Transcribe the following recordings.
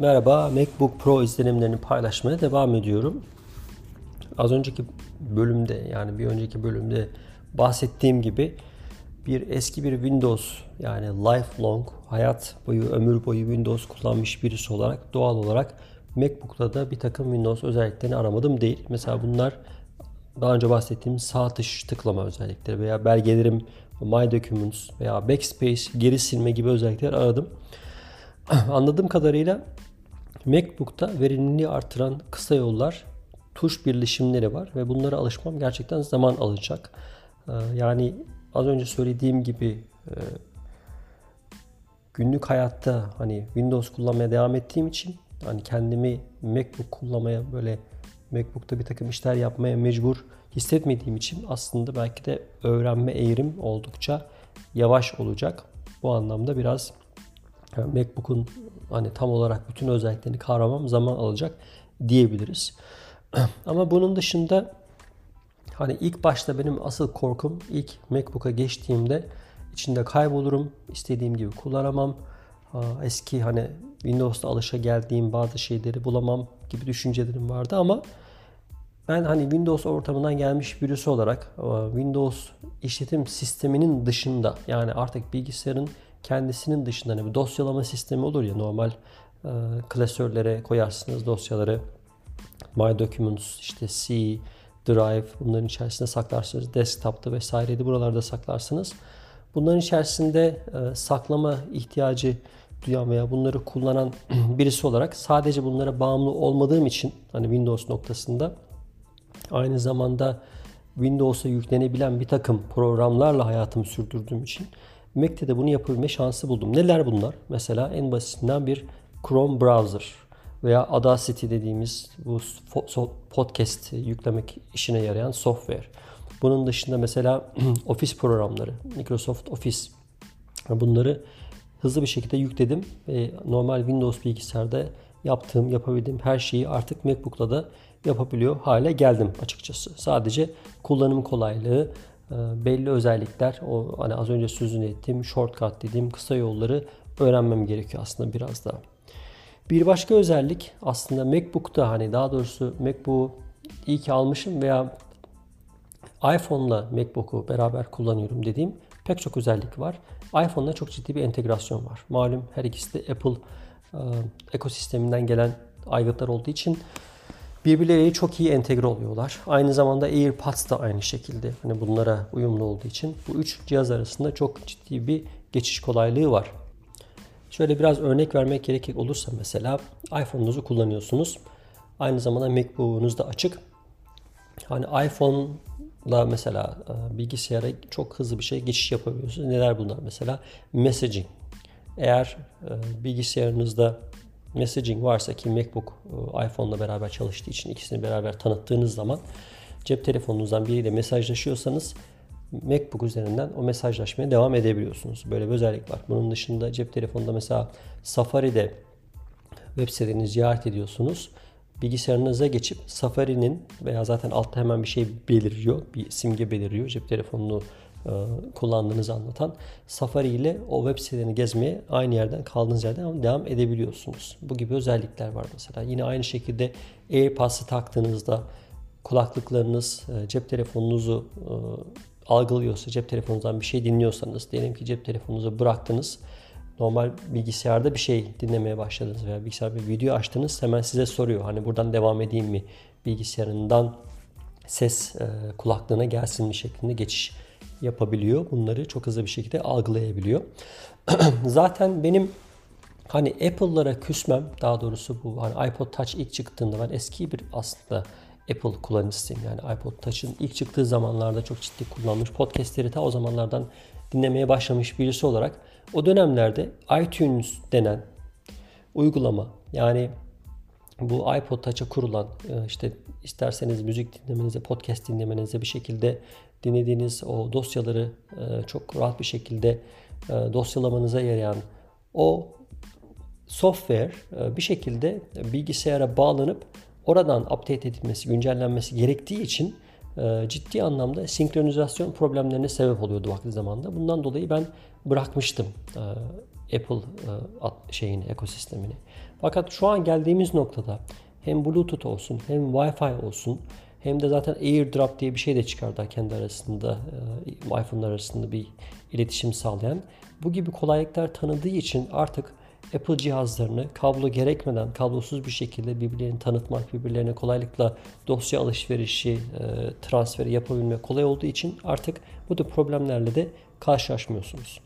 Merhaba, MacBook Pro izlenimlerini paylaşmaya devam ediyorum. Az önceki bölümde yani bir önceki bölümde bahsettiğim gibi bir eski bir Windows yani lifelong hayat boyu ömür boyu Windows kullanmış birisi olarak doğal olarak MacBook'ta da bir takım Windows özelliklerini aramadım değil. Mesela bunlar daha önce bahsettiğim sağ dış tıklama özellikleri veya belgelerim My Documents veya Backspace geri silme gibi özellikler aradım. Anladığım kadarıyla MacBook'ta verimliliği artıran kısa yollar tuş birleşimleri var ve bunlara alışmam gerçekten zaman alacak. Ee, yani az önce söylediğim gibi e, günlük hayatta hani Windows kullanmaya devam ettiğim için hani kendimi MacBook kullanmaya böyle MacBook'ta bir takım işler yapmaya mecbur hissetmediğim için aslında belki de öğrenme eğrim oldukça yavaş olacak. Bu anlamda biraz MacBook'un hani tam olarak bütün özelliklerini kavramam zaman alacak diyebiliriz. Ama bunun dışında hani ilk başta benim asıl korkum ilk MacBook'a geçtiğimde içinde kaybolurum, istediğim gibi kullanamam. Eski hani Windows'ta alışa geldiğim bazı şeyleri bulamam gibi düşüncelerim vardı ama ben hani Windows ortamından gelmiş birisi olarak Windows işletim sisteminin dışında yani artık bilgisayarın kendisinin dışında hani bir dosyalama sistemi olur ya normal e, klasörlere koyarsınız dosyaları. My Documents, işte C, Drive bunların içerisinde saklarsınız. Desktop'ta vesaireydi buralarda saklarsınız. Bunların içerisinde e, saklama ihtiyacı duyan veya bunları kullanan birisi olarak sadece bunlara bağımlı olmadığım için hani Windows noktasında aynı zamanda Windows'a yüklenebilen bir takım programlarla hayatımı sürdürdüğüm için Mac'te de bunu yapabilme şansı buldum. Neler bunlar? Mesela en basitinden bir Chrome browser veya Audacity dediğimiz bu podcast yüklemek işine yarayan software. Bunun dışında mesela Office programları, Microsoft Office bunları hızlı bir şekilde yükledim normal Windows bilgisayarda yaptığım, yapabildiğim her şeyi artık MacBook'ta da yapabiliyor hale geldim açıkçası. Sadece kullanım kolaylığı, belli özellikler, o hani az önce sözünü ettiğim shortcut dediğim kısa yolları öğrenmem gerekiyor aslında biraz daha. Bir başka özellik aslında MacBook'ta hani daha doğrusu MacBook'u iyi ki almışım veya iPhone'la MacBook'u beraber kullanıyorum dediğim pek çok özellik var. iPhone'da çok ciddi bir entegrasyon var. Malum her ikisi de Apple e, ekosisteminden gelen aygıtlar olduğu için birbirleriyle çok iyi entegre oluyorlar. Aynı zamanda AirPods da aynı şekilde hani bunlara uyumlu olduğu için bu üç cihaz arasında çok ciddi bir geçiş kolaylığı var. Şöyle biraz örnek vermek gerekecek olursa mesela iPhone'unuzu kullanıyorsunuz. Aynı zamanda MacBook'unuz da açık. Hani iPhone'la mesela e, bilgisayara çok hızlı bir şey geçiş yapabiliyorsunuz. Neler bunlar mesela? Messaging. Eğer e, bilgisayarınızda messaging varsa ki MacBook e, iPhone'la beraber çalıştığı için ikisini beraber tanıttığınız zaman cep telefonunuzdan biriyle mesajlaşıyorsanız MacBook üzerinden o mesajlaşmaya devam edebiliyorsunuz. Böyle bir özellik var. Bunun dışında cep telefonunda mesela Safari'de web sitelerini ziyaret ediyorsunuz. Bilgisayarınıza geçip Safari'nin veya zaten altta hemen bir şey beliriyor. Bir simge beliriyor. Cep telefonunu kullandığınızı anlatan Safari ile o web sitelerini gezmeye aynı yerden kaldığınız yerden devam edebiliyorsunuz. Bu gibi özellikler var mesela. Yine aynı şekilde AirPods'ı taktığınızda kulaklıklarınız e, cep telefonunuzu e, algılıyorsa, cep telefonunuzdan bir şey dinliyorsanız, diyelim ki cep telefonunuzu bıraktınız, normal bilgisayarda bir şey dinlemeye başladınız veya bilgisayarda bir video açtınız hemen size soruyor. Hani buradan devam edeyim mi? Bilgisayarından ses e, kulaklığına gelsin mi şeklinde geçiş yapabiliyor. Bunları çok hızlı bir şekilde algılayabiliyor. Zaten benim hani Apple'lara küsmem daha doğrusu bu hani iPod Touch ilk çıktığında ben eski bir aslında Apple kullanıcısıyım. Yani iPod Touch'ın ilk çıktığı zamanlarda çok ciddi kullanmış. Podcastleri ta o zamanlardan dinlemeye başlamış birisi olarak o dönemlerde iTunes denen uygulama yani bu iPod Touch'a kurulan e, işte isterseniz müzik dinlemenize, podcast dinlemenize bir şekilde dinlediğiniz o dosyaları e, çok rahat bir şekilde e, dosyalamanıza yarayan o software bir şekilde bilgisayara bağlanıp oradan update edilmesi, güncellenmesi gerektiği için ciddi anlamda senkronizasyon problemlerine sebep oluyordu vakti zamanda. Bundan dolayı ben bırakmıştım Apple e, şeyini, ekosistemini. Fakat şu an geldiğimiz noktada hem Bluetooth olsun hem Wi-Fi olsun hem de zaten AirDrop diye bir şey de çıkardı kendi arasında e, iPhone'lar arasında bir iletişim sağlayan. Bu gibi kolaylıklar tanıdığı için artık Apple cihazlarını kablo gerekmeden kablosuz bir şekilde birbirlerini tanıtmak, birbirlerine kolaylıkla dosya alışverişi, e, transferi yapabilmek kolay olduğu için artık bu tür problemlerle de karşılaşmıyorsunuz.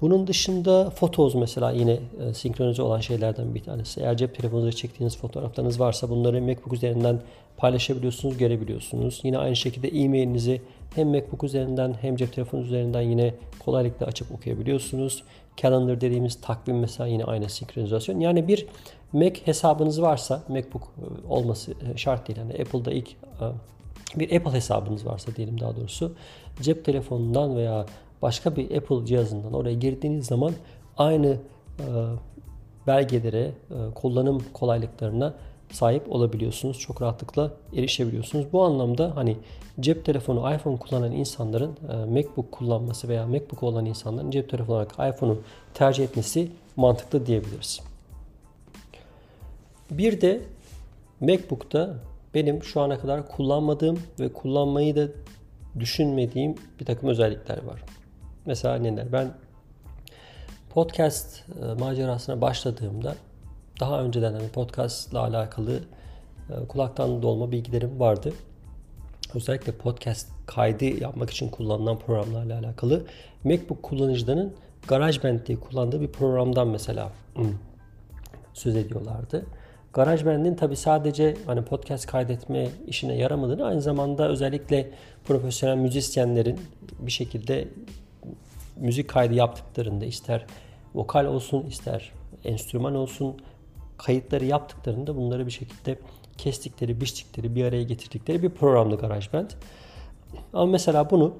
Bunun dışında fotoz mesela yine e, senkronize olan şeylerden bir tanesi. Eğer cep telefonunuza çektiğiniz fotoğraflarınız varsa bunları MacBook üzerinden paylaşabiliyorsunuz, görebiliyorsunuz. Yine aynı şekilde e-mailinizi hem MacBook üzerinden hem cep telefonu üzerinden yine kolaylıkla açıp okuyabiliyorsunuz. Calendar dediğimiz takvim mesela yine aynı senkronizasyon. Yani bir Mac hesabınız varsa MacBook e, olması e, şart değil. Yani Apple'da ilk e, bir Apple hesabınız varsa diyelim daha doğrusu cep telefonundan veya başka bir Apple cihazından oraya girdiğiniz zaman aynı belgelere, kullanım kolaylıklarına sahip olabiliyorsunuz. Çok rahatlıkla erişebiliyorsunuz. Bu anlamda hani cep telefonu iPhone kullanan insanların e, MacBook kullanması veya MacBook olan insanların cep telefonu olarak iPhone'u tercih etmesi mantıklı diyebiliriz. Bir de MacBook'ta benim şu ana kadar kullanmadığım ve kullanmayı da düşünmediğim bir takım özellikler var. Mesela neler? Ben podcast e, macerasına başladığımda daha önceden hani podcast ile alakalı e, kulaktan dolma bilgilerim vardı. Özellikle podcast kaydı yapmak için kullanılan programlarla alakalı MacBook kullanıcılarının GarageBand diye kullandığı bir programdan mesela söz ediyorlardı. GarageBand'in tabi sadece hani podcast kaydetme işine yaramadığını aynı zamanda özellikle profesyonel müzisyenlerin bir şekilde müzik kaydı yaptıklarında ister vokal olsun ister enstrüman olsun kayıtları yaptıklarında bunları bir şekilde kestikleri, biçtikleri, bir araya getirdikleri bir programdı GarageBand. Ama mesela bunu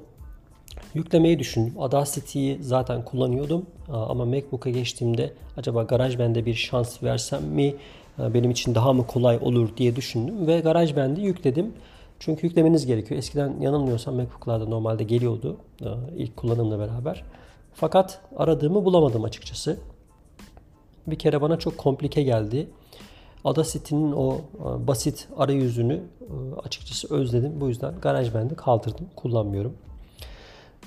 yüklemeyi düşündüm. Audacity'yi zaten kullanıyordum ama MacBook'a geçtiğimde acaba GarageBand'e bir şans versem mi benim için daha mı kolay olur diye düşündüm ve GarageBand'i yükledim. Çünkü yüklemeniz gerekiyor. Eskiden yanılmıyorsam MacBook'larda normalde geliyordu ilk kullanımla beraber. Fakat aradığımı bulamadım açıkçası bir kere bana çok komplike geldi. Audacity'nin o e, basit arayüzünü e, açıkçası özledim. Bu yüzden GarageBand'i kaldırdım. Kullanmıyorum.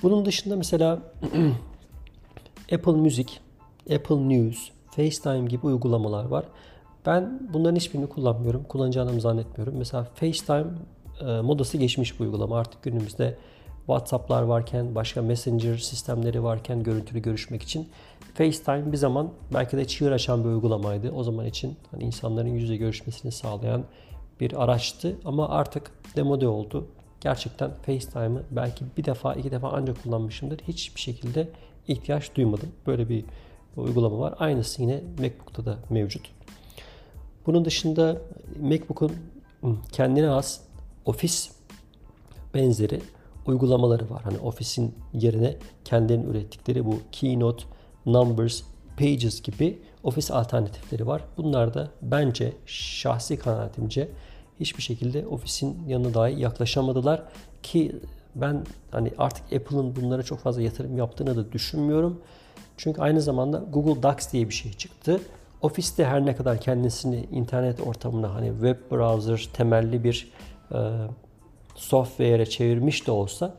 Bunun dışında mesela Apple Music, Apple News, FaceTime gibi uygulamalar var. Ben bunların hiçbirini kullanmıyorum. Kullanacağını zannetmiyorum. Mesela FaceTime e, modası geçmiş bu uygulama. Artık günümüzde WhatsApp'lar varken, başka Messenger sistemleri varken görüntülü görüşmek için FaceTime bir zaman belki de çığır açan bir uygulamaydı. O zaman için hani insanların yüzle görüşmesini sağlayan bir araçtı ama artık demode oldu. Gerçekten FaceTime'ı belki bir defa iki defa ancak kullanmışımdır. Hiçbir şekilde ihtiyaç duymadım. Böyle bir uygulama var. Aynısı yine MacBook'ta da mevcut. Bunun dışında MacBook'un kendine has ofis benzeri uygulamaları var. Hani ofisin yerine kendilerinin ürettikleri bu Keynote, Numbers, Pages gibi ofis alternatifleri var. Bunlar da bence şahsi kanaatimce hiçbir şekilde ofisin yanına dahi yaklaşamadılar ki ben hani artık Apple'ın bunlara çok fazla yatırım yaptığını da düşünmüyorum. Çünkü aynı zamanda Google Docs diye bir şey çıktı. Ofiste her ne kadar kendisini internet ortamına hani web browser temelli bir software'e çevirmiş de olsa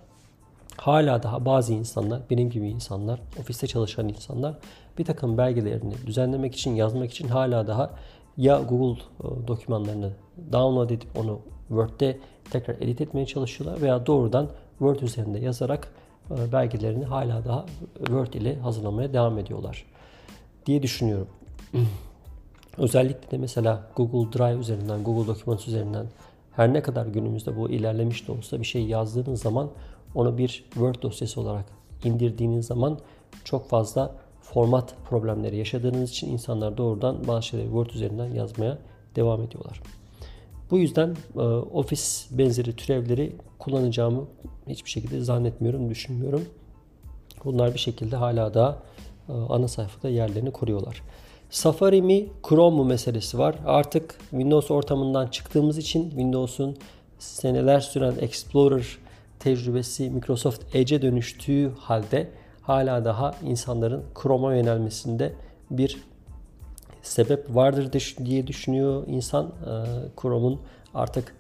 hala daha bazı insanlar, benim gibi insanlar, ofiste çalışan insanlar bir takım belgelerini düzenlemek için, yazmak için hala daha ya Google e, dokümanlarını download edip onu Word'de tekrar edit etmeye çalışıyorlar veya doğrudan Word üzerinde yazarak e, belgelerini hala daha Word ile hazırlamaya devam ediyorlar diye düşünüyorum. Özellikle de mesela Google Drive üzerinden, Google Documents üzerinden her ne kadar günümüzde bu ilerlemiş de olsa bir şey yazdığınız zaman onu bir Word dosyası olarak indirdiğiniz zaman çok fazla format problemleri yaşadığınız için insanlar doğrudan bazı şeyleri Word üzerinden yazmaya devam ediyorlar. Bu yüzden e, ofis benzeri türevleri kullanacağımı hiçbir şekilde zannetmiyorum, düşünmüyorum. Bunlar bir şekilde hala da e, ana sayfada yerlerini koruyorlar. Safari mi, Chrome mu meselesi var. Artık Windows ortamından çıktığımız için Windows'un seneler süren Explorer tecrübesi Microsoft Edge'e dönüştüğü halde hala daha insanların Chrome'a yönelmesinde bir sebep vardır diye düşünüyor insan. Ee, Chrome'un artık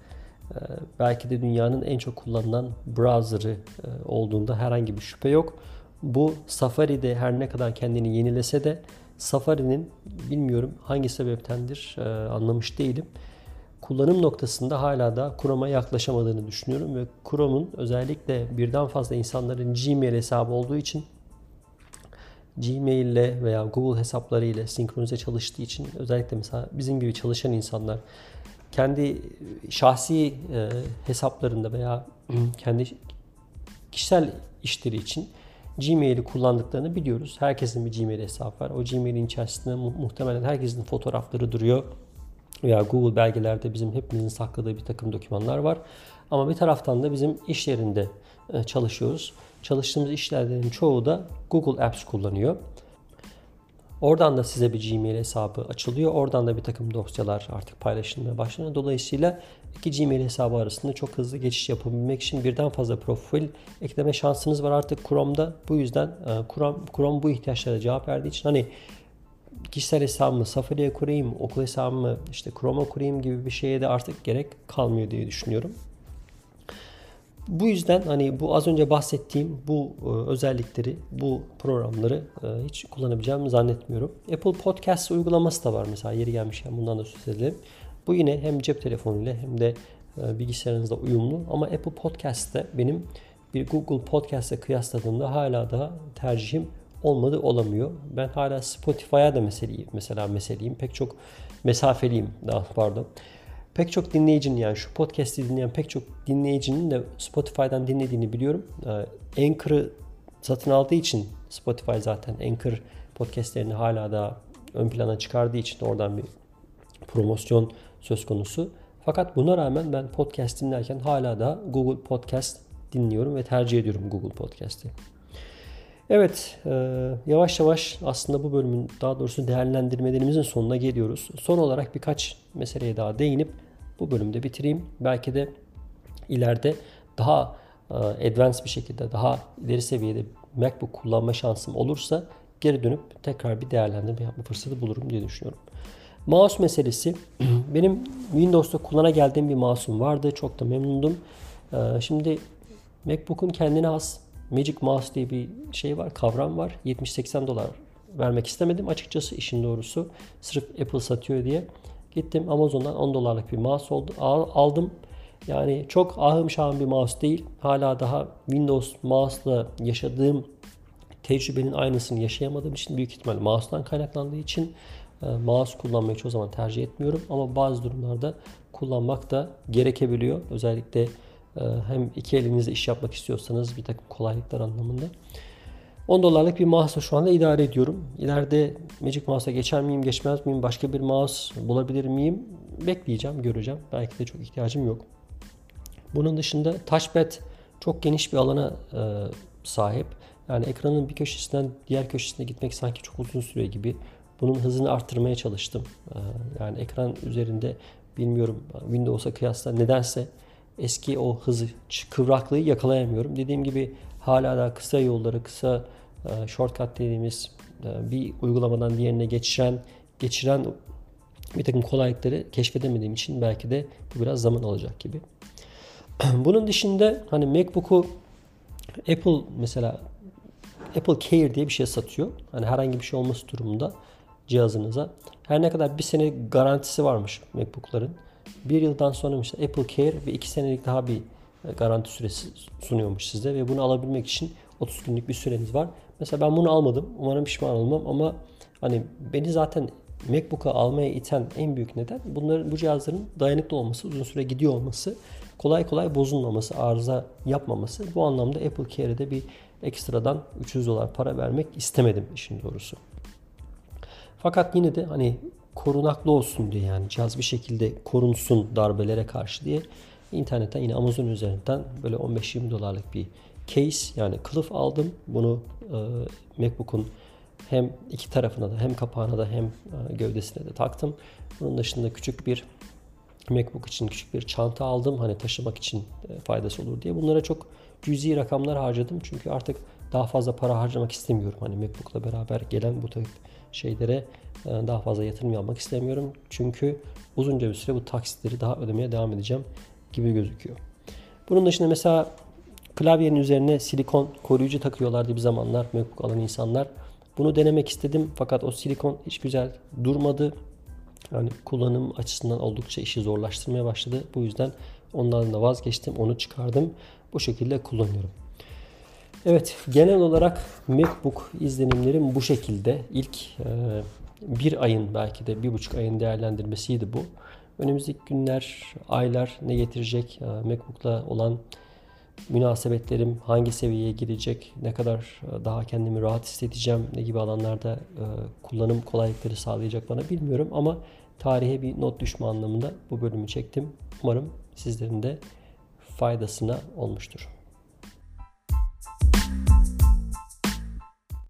e, belki de dünyanın en çok kullanılan browser'ı e, olduğunda herhangi bir şüphe yok. Bu Safari'de her ne kadar kendini yenilese de Safari'nin bilmiyorum hangi sebeptendir e, anlamış değilim. Kullanım noktasında hala da Chrome'a yaklaşamadığını düşünüyorum ve Chrome'un özellikle birden fazla insanların Gmail hesabı olduğu için Gmail ile veya Google hesapları ile senkronize çalıştığı için özellikle mesela bizim gibi çalışan insanlar kendi şahsi e, hesaplarında veya kendi kişisel işleri için Gmail'i kullandıklarını biliyoruz. Herkesin bir Gmail hesabı var. O Gmail'in içerisinde mu- muhtemelen herkesin fotoğrafları duruyor. Veya Google belgelerde bizim hepimizin sakladığı bir takım dokümanlar var. Ama bir taraftan da bizim iş yerinde e, çalışıyoruz. Çalıştığımız işlerden çoğu da Google Apps kullanıyor. Oradan da size bir Gmail hesabı açılıyor. Oradan da bir takım dosyalar artık paylaşılmaya başlanıyor. Dolayısıyla iki Gmail hesabı arasında çok hızlı geçiş yapabilmek için birden fazla profil ekleme şansınız var artık Chrome'da. Bu yüzden e, Chrome, Chrome bu ihtiyaçlara cevap verdiği için hani kişisel hesabımı Safari'ye kurayım, okul hesabımı işte Chrome'a kurayım gibi bir şeye de artık gerek kalmıyor diye düşünüyorum. Bu yüzden hani bu az önce bahsettiğim bu e, özellikleri, bu programları e, hiç kullanabileceğimi zannetmiyorum. Apple Podcast uygulaması da var mesela yeri gelmişken bundan da söz edelim. Bu yine hem cep telefonuyla hem de e, bilgisayarınızda uyumlu ama Apple Podcast'te benim bir Google Podcast'e kıyasladığımda hala da tercihim olmadı olamıyor. Ben hala Spotify'a da meseleyim. Mesela meseleyim. Pek çok mesafeliyim. Daha pardon pek çok dinleyicinin yani şu podcast'i dinleyen pek çok dinleyicinin de Spotify'dan dinlediğini biliyorum. Ee, Anchor'ı satın aldığı için Spotify zaten Anchor podcastlerini hala da ön plana çıkardığı için oradan bir promosyon söz konusu. Fakat buna rağmen ben podcast dinlerken hala da Google Podcast dinliyorum ve tercih ediyorum Google Podcast'i. Evet, e, yavaş yavaş aslında bu bölümün daha doğrusu değerlendirmelerimizin sonuna geliyoruz. Son olarak birkaç meseleye daha değinip bu bölümde bitireyim. Belki de ileride daha e, advanced bir şekilde, daha ileri seviyede MacBook kullanma şansım olursa geri dönüp tekrar bir değerlendirme yapma fırsatı bulurum diye düşünüyorum. Mouse meselesi. Benim Windows'ta kullana geldiğim bir mouse'um vardı. Çok da memnundum. E, şimdi MacBook'un kendine has Magic Mouse diye bir şey var, kavram var. 70-80 dolar vermek istemedim açıkçası işin doğrusu. Sırf Apple satıyor diye. Gittim Amazon'dan 10 dolarlık bir mouse oldu, aldım. Yani çok ahım şahım bir mouse değil. Hala daha Windows mouse'la yaşadığım tecrübenin aynısını yaşayamadığım için büyük ihtimal mouse'dan kaynaklandığı için e, mouse kullanmayı çoğu zaman tercih etmiyorum. Ama bazı durumlarda kullanmak da gerekebiliyor. Özellikle hem iki elinizle iş yapmak istiyorsanız bir takım kolaylıklar anlamında. 10 dolarlık bir mouse'la şu anda idare ediyorum. İleride Magic Mouse'a geçer miyim, geçmez miyim, başka bir mouse bulabilir miyim? Bekleyeceğim, göreceğim. Belki de çok ihtiyacım yok. Bunun dışında touchpad çok geniş bir alana e, sahip. Yani ekranın bir köşesinden diğer köşesine gitmek sanki çok uzun süre gibi. Bunun hızını arttırmaya çalıştım. E, yani ekran üzerinde bilmiyorum Windows'a kıyasla nedense eski o hızı, kıvraklığı yakalayamıyorum. Dediğim gibi hala da kısa yolları, kısa e, shortcut dediğimiz e, bir uygulamadan diğerine geçiren geçiren bir takım kolaylıkları keşfedemediğim için belki de bu biraz zaman alacak gibi. Bunun dışında hani MacBook'u Apple mesela Apple Care diye bir şey satıyor. Hani herhangi bir şey olması durumunda cihazınıza. Her ne kadar bir sene garantisi varmış MacBook'ların. Bir yıldan sonra işte Apple Care ve iki senelik daha bir garanti süresi sunuyormuş size ve bunu alabilmek için 30 günlük bir süreniz var. Mesela ben bunu almadım. Umarım pişman olmam ama hani beni zaten MacBook'a almaya iten en büyük neden bunların bu cihazların dayanıklı olması, uzun süre gidiyor olması, kolay kolay bozulmaması, arıza yapmaması. Bu anlamda Apple Care'de bir ekstradan 300 dolar para vermek istemedim işin doğrusu. Fakat yine de hani korunaklı olsun diye yani cihaz bir şekilde korunsun darbelere karşı diye internetten yine Amazon üzerinden böyle 15-20 dolarlık bir case yani kılıf aldım. Bunu e, MacBook'un hem iki tarafına da hem kapağına da hem e, gövdesine de taktım. Bunun dışında küçük bir MacBook için küçük bir çanta aldım. Hani taşımak için e, faydası olur diye. Bunlara çok cüzi rakamlar harcadım. Çünkü artık daha fazla para harcamak istemiyorum. Hani MacBook'la beraber gelen bu tip şeylere e, daha fazla yatırım yapmak istemiyorum. Çünkü uzunca bir süre bu taksitleri daha ödemeye devam edeceğim gibi gözüküyor. Bunun dışında mesela klavyenin üzerine silikon koruyucu takıyorlardı bir zamanlar MacBook alan insanlar. Bunu denemek istedim fakat o silikon hiç güzel durmadı. Yani kullanım açısından oldukça işi zorlaştırmaya başladı. Bu yüzden ondan da vazgeçtim. Onu çıkardım. Bu şekilde kullanıyorum. Evet genel olarak MacBook izlenimlerim bu şekilde. İlk e, bir ayın belki de bir buçuk ayın değerlendirmesiydi bu. Önümüzdeki günler, aylar ne getirecek? E, MacBook'la olan münasebetlerim hangi seviyeye girecek, ne kadar e, daha kendimi rahat hissedeceğim, ne gibi alanlarda e, kullanım kolaylıkları sağlayacak bana bilmiyorum ama tarihe bir not düşme anlamında bu bölümü çektim. Umarım sizlerin de faydasına olmuştur.